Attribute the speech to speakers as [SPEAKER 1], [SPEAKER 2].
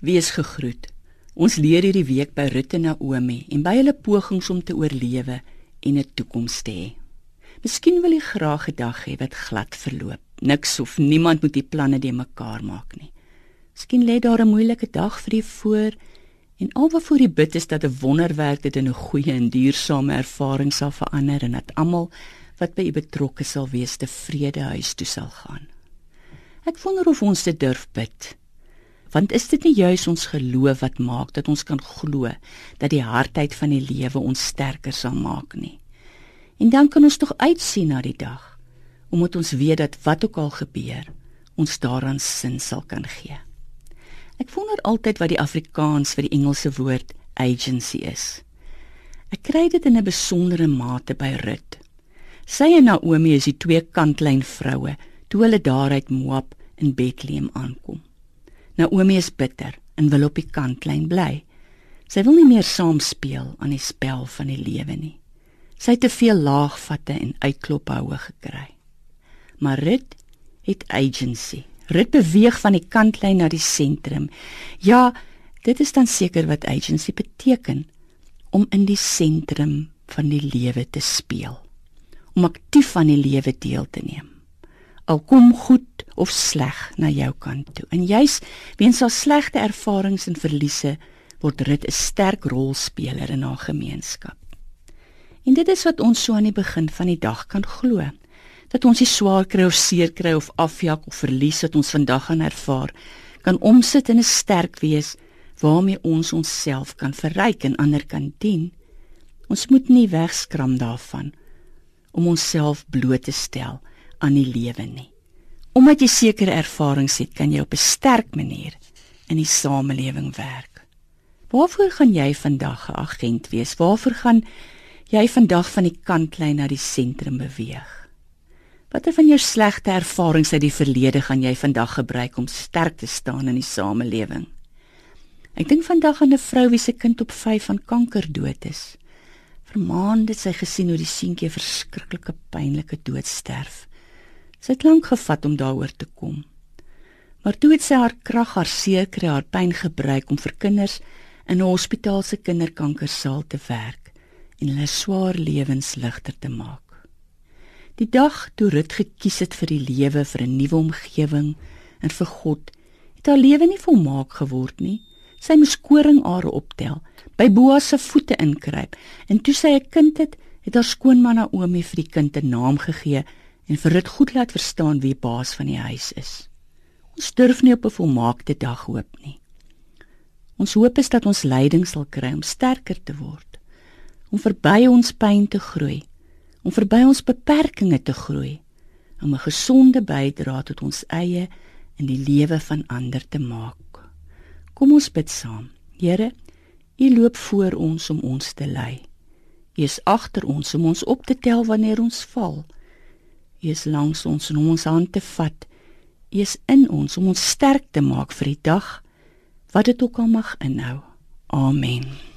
[SPEAKER 1] Wees gegroet. Ons leer hierdie week by Ruth en Naomi en by hulle pogings om te oorlewe en 'n toekoms te hê. Miskien wil jy graag 'n dag hê wat glad verloop. Niks of niemand moet die planne de mekaar maak nie. Miskien lê daar 'n moeilike dag vir jou voor en al wat voor die bid is dat 'n wonderwerk dit in 'n goeie en duursame ervaring sal verander en dat almal wat by u betrokke sal wees tevrede huis toe sal gaan. Ek wonder of ons dit durf bid want is dit nie juis ons geloof wat maak dat ons kan glo dat die hardheid van die lewe ons sterker sal maak nie? En dan kan ons tog uitsien na die dag omdat ons weet dat wat ook al gebeur ons daaraan sin sal kan gee. Ek wonder altyd wat die afrikaans vir die engelse woord agency is. Ek kry dit in 'n besondere mate by Rut sy en Naomi is die twee kantlyn vroue toe hulle daar uit Moab in Bethlehem aankom Naomi is bitter en wil op die kantlyn bly. Sy wil nie meer saam speel aan die spel van die lewe nie. Sy het te veel laagvatte en uitklophoue gekry. Maar Rut het agency. Rut beweeg van die kantlyn na die sentrum. Ja, dit is dan seker wat agency beteken om in die sentrum van die lewe te speel. Om aktief aan die lewe deel te neem. Al kom goed of sleg na jou kant toe. En juis weens haar slegte ervarings en verliese word Rut 'n sterk rolspeler in haar gemeenskap. En dit is wat ons so aan die begin van die dag kan glo. Dat ons nie swaar kry of seer kry of afjak of verlies wat ons vandag gaan ervaar, kan omsit in 'n sterk wees waarmee ons onsself kan verryk en ander kan dien. Ons moet nie wegskram daarvan om onsself bloot te stel aan die lewe nie. Omdat jy sekere ervarings het, kan jy op 'n sterk manier in die samelewing werk. Waarvoor gaan jy vandag 'n agent wees? Waarvoor gaan jy vandag van die kantlyn na die sentrum beweeg? Watter van jou slegte ervarings uit die verlede gaan jy vandag gebruik om sterk te staan in die samelewing? Ek dink vandag aan 'n vrou wie se kind op 5 van kanker dood is. Vir maande het sy gesien hoe die seentjie 'n verskriklike pynlike dood sterf. Sy het lank gevat om daaroor te kom. Maar toe het sy haar krag, haar seerkry, haar pyn gebruik om vir kinders in 'n hospitaal se kinderkankersaal te werk en hulle swaar lewens ligter te maak. Die dag toe Rut gekies het vir die lewe vir 'n nuwe omgewing en vir God, het haar lewe nie volmaak geword nie. Sy moes koringare optel, by Boas se voete inkruip en toe sy 'n kind het, het haar skoonma Naomi vir die kind 'n naam gegee en vir dit goed laat verstaan wie baas van die huis is. Ons durf nie op 'n volmaakte dag hoop nie. Ons hoop is dat ons leiding sal kry om sterker te word, om verby ons pyn te groei, om verby ons beperkings te groei, om 'n gesonde bydrae tot ons eie en die lewe van ander te maak. Kom ons bid saam. Here, U loop voor ons om ons te lei. U is agter ons om ons op te tel wanneer ons val. U is langs ons om ons hand te vat. U is in ons om ons sterk te maak vir die dag wat dit ook al mag inhou. Amen.